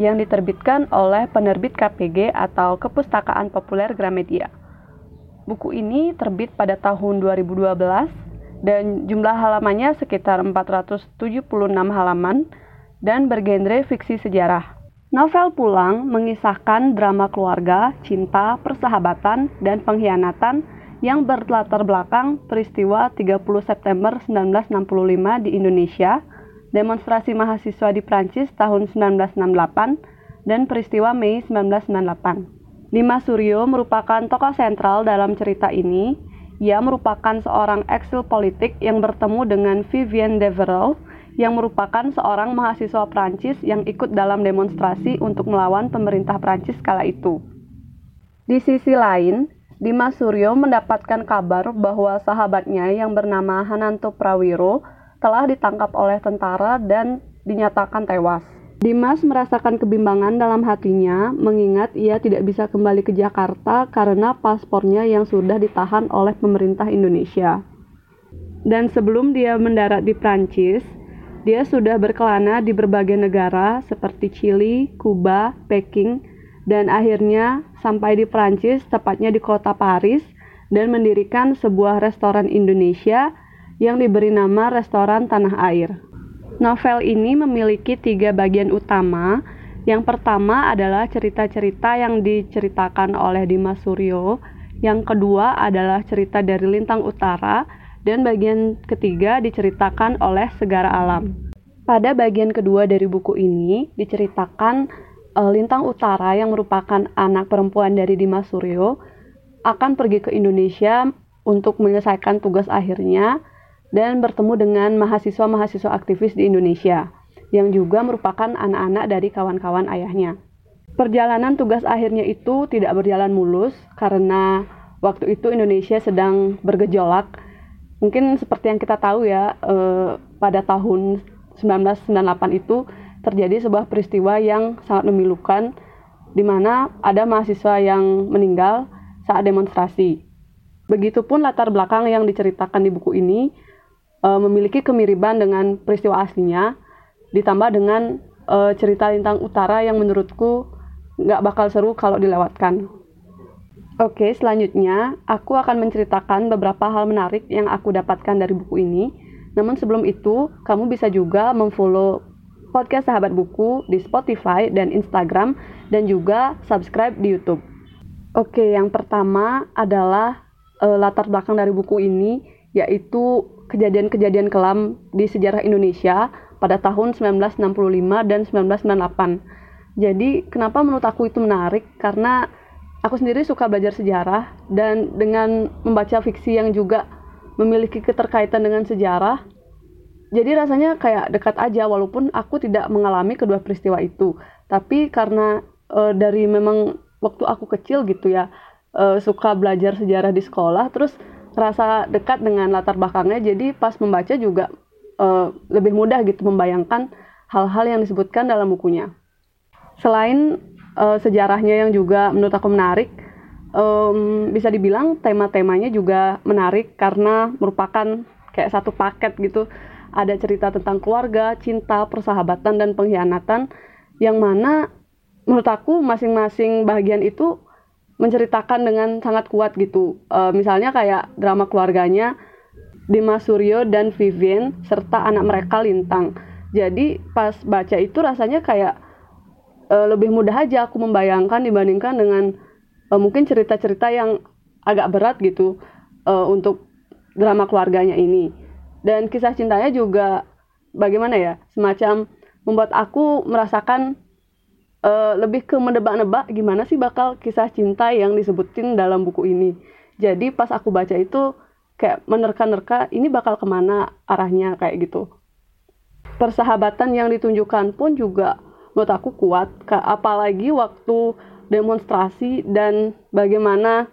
yang diterbitkan oleh penerbit KPG atau Kepustakaan Populer Gramedia. Buku ini terbit pada tahun 2012 dan jumlah halamannya sekitar 476 halaman dan bergenre fiksi sejarah. Novel Pulang mengisahkan drama keluarga, cinta, persahabatan, dan pengkhianatan yang berlatar belakang peristiwa 30 September 1965 di Indonesia demonstrasi mahasiswa di Prancis tahun 1968, dan peristiwa Mei 1998. Dimas Suryo merupakan tokoh sentral dalam cerita ini. Ia merupakan seorang eksil politik yang bertemu dengan Vivienne Devereux, yang merupakan seorang mahasiswa Prancis yang ikut dalam demonstrasi untuk melawan pemerintah Prancis kala itu. Di sisi lain, Dimas Suryo mendapatkan kabar bahwa sahabatnya yang bernama Hananto Prawiro telah ditangkap oleh tentara dan dinyatakan tewas. Dimas merasakan kebimbangan dalam hatinya mengingat ia tidak bisa kembali ke Jakarta karena paspornya yang sudah ditahan oleh pemerintah Indonesia. Dan sebelum dia mendarat di Prancis, dia sudah berkelana di berbagai negara seperti Chili, Kuba, Peking, dan akhirnya sampai di Prancis, tepatnya di kota Paris, dan mendirikan sebuah restoran Indonesia yang diberi nama Restoran Tanah Air. Novel ini memiliki tiga bagian utama. Yang pertama adalah cerita-cerita yang diceritakan oleh Dimas Suryo. Yang kedua adalah cerita dari Lintang Utara. Dan bagian ketiga diceritakan oleh Segara Alam. Pada bagian kedua dari buku ini diceritakan uh, Lintang Utara yang merupakan anak perempuan dari Dimas Suryo akan pergi ke Indonesia untuk menyelesaikan tugas akhirnya dan bertemu dengan mahasiswa-mahasiswa aktivis di Indonesia yang juga merupakan anak-anak dari kawan-kawan ayahnya. Perjalanan tugas akhirnya itu tidak berjalan mulus karena waktu itu Indonesia sedang bergejolak. Mungkin seperti yang kita tahu ya, eh, pada tahun 1998 itu terjadi sebuah peristiwa yang sangat memilukan di mana ada mahasiswa yang meninggal saat demonstrasi. Begitupun latar belakang yang diceritakan di buku ini uh, memiliki kemiripan dengan peristiwa aslinya, ditambah dengan uh, cerita Lintang Utara yang menurutku nggak bakal seru kalau dilewatkan. Oke, selanjutnya aku akan menceritakan beberapa hal menarik yang aku dapatkan dari buku ini. Namun sebelum itu, kamu bisa juga memfollow podcast Sahabat Buku di Spotify dan Instagram dan juga subscribe di YouTube. Oke, yang pertama adalah uh, latar belakang dari buku ini yaitu kejadian-kejadian kelam di sejarah Indonesia pada tahun 1965 dan 1998. Jadi kenapa menurut aku itu menarik? Karena aku sendiri suka belajar sejarah dan dengan membaca fiksi yang juga memiliki keterkaitan dengan sejarah, jadi rasanya kayak dekat aja walaupun aku tidak mengalami kedua peristiwa itu. Tapi karena e, dari memang waktu aku kecil gitu ya, e, suka belajar sejarah di sekolah, terus rasa dekat dengan latar belakangnya. Jadi pas membaca juga uh, lebih mudah gitu membayangkan hal-hal yang disebutkan dalam bukunya. Selain uh, sejarahnya yang juga menurut aku menarik um, bisa dibilang tema-temanya juga menarik karena merupakan kayak satu paket gitu. Ada cerita tentang keluarga, cinta, persahabatan dan pengkhianatan yang mana menurut aku masing-masing bagian itu menceritakan dengan sangat kuat gitu. Uh, misalnya kayak drama keluarganya Dimas Suryo dan Vivien serta anak mereka Lintang. Jadi pas baca itu rasanya kayak uh, lebih mudah aja aku membayangkan dibandingkan dengan uh, mungkin cerita-cerita yang agak berat gitu uh, untuk drama keluarganya ini. Dan kisah cintanya juga bagaimana ya semacam membuat aku merasakan uh, lebih ke menebak-nebak gimana sih bakal kisah cinta yang disebutin dalam buku ini. Jadi pas aku baca itu kayak menerka-nerka ini bakal ke mana arahnya kayak gitu. Persahabatan yang ditunjukkan pun juga menurut aku kuat apalagi waktu demonstrasi dan bagaimana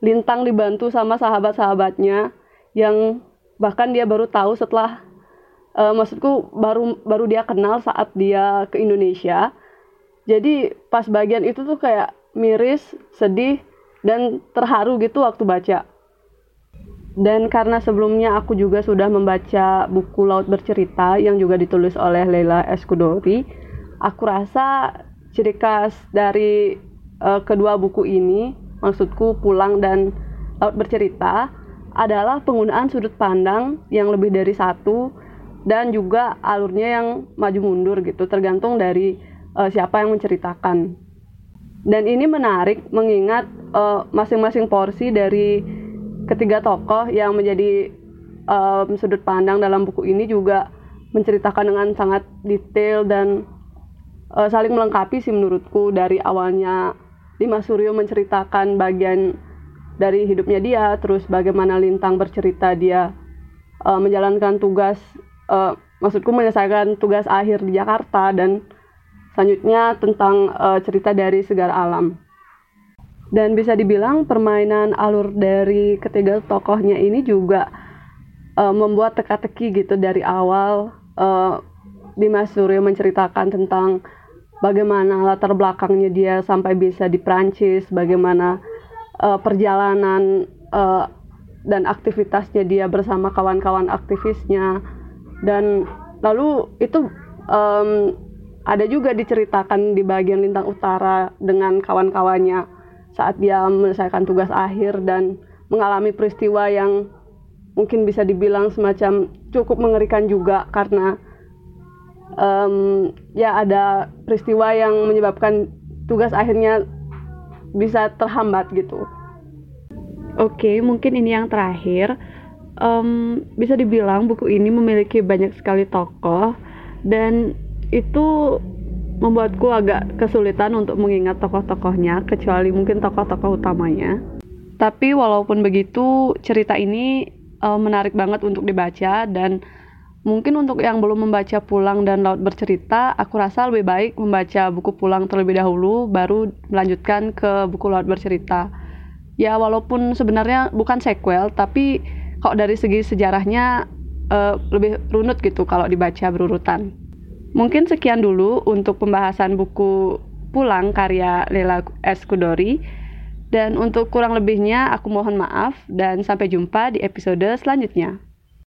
Lintang dibantu sama sahabat-sahabatnya yang bahkan dia baru tahu setelah uh, maksudku baru baru dia kenal saat dia ke Indonesia jadi pas bagian itu tuh kayak miris sedih dan terharu gitu waktu baca. Dan karena sebelumnya aku juga sudah membaca buku Laut Bercerita yang juga ditulis oleh Leila Eskudori, aku rasa ciri khas dari uh, kedua buku ini, maksudku Pulang dan Laut Bercerita, adalah penggunaan sudut pandang yang lebih dari satu dan juga alurnya yang maju mundur gitu, tergantung dari uh, siapa yang menceritakan. Dan ini menarik mengingat eh, masing-masing uh, porsi dari ketiga tokoh yang menjadi um, sudut pandang dalam buku ini juga menceritakan dengan sangat detail dan uh, saling melengkapi sih menurutku dari awalnya Dimas Suryo menceritakan bagian dari hidupnya dia terus bagaimana Lintang bercerita dia uh, menjalankan tugas uh, maksudku menyelesaikan tugas akhir di Jakarta dan selanjutnya tentang uh, cerita dari segala alam. Dan bisa dibilang permainan alur dari ketiga tokohnya ini juga uh, membuat teka-teki gitu dari awal uh, Dimas Suryo menceritakan tentang bagaimana latar belakangnya dia sampai bisa di Prancis, bagaimana uh, perjalanan uh, dan aktivitasnya dia bersama kawan-kawan aktivisnya. Dan lalu itu um, ada juga diceritakan di bagian lintang utara dengan kawan-kawannya saat dia menyelesaikan tugas akhir dan mengalami peristiwa yang mungkin bisa dibilang semacam cukup mengerikan juga karena um, ya ada peristiwa yang menyebabkan tugas akhirnya bisa terhambat gitu. Oke, mungkin ini yang terakhir. Um, bisa dibilang buku ini memiliki banyak sekali tokoh dan itu membuatku agak kesulitan untuk mengingat tokoh-tokohnya, kecuali mungkin tokoh-tokoh utamanya. Tapi walaupun begitu, cerita ini uh, menarik banget untuk dibaca dan mungkin untuk yang belum membaca Pulang dan Laut Bercerita, aku rasa lebih baik membaca buku Pulang terlebih dahulu, baru melanjutkan ke buku Laut Bercerita. Ya walaupun sebenarnya bukan sequel, tapi kok dari segi sejarahnya uh, lebih runut gitu kalau dibaca berurutan. Mungkin sekian dulu untuk pembahasan buku Pulang karya Lela S. Kudori. Dan untuk kurang lebihnya aku mohon maaf dan sampai jumpa di episode selanjutnya.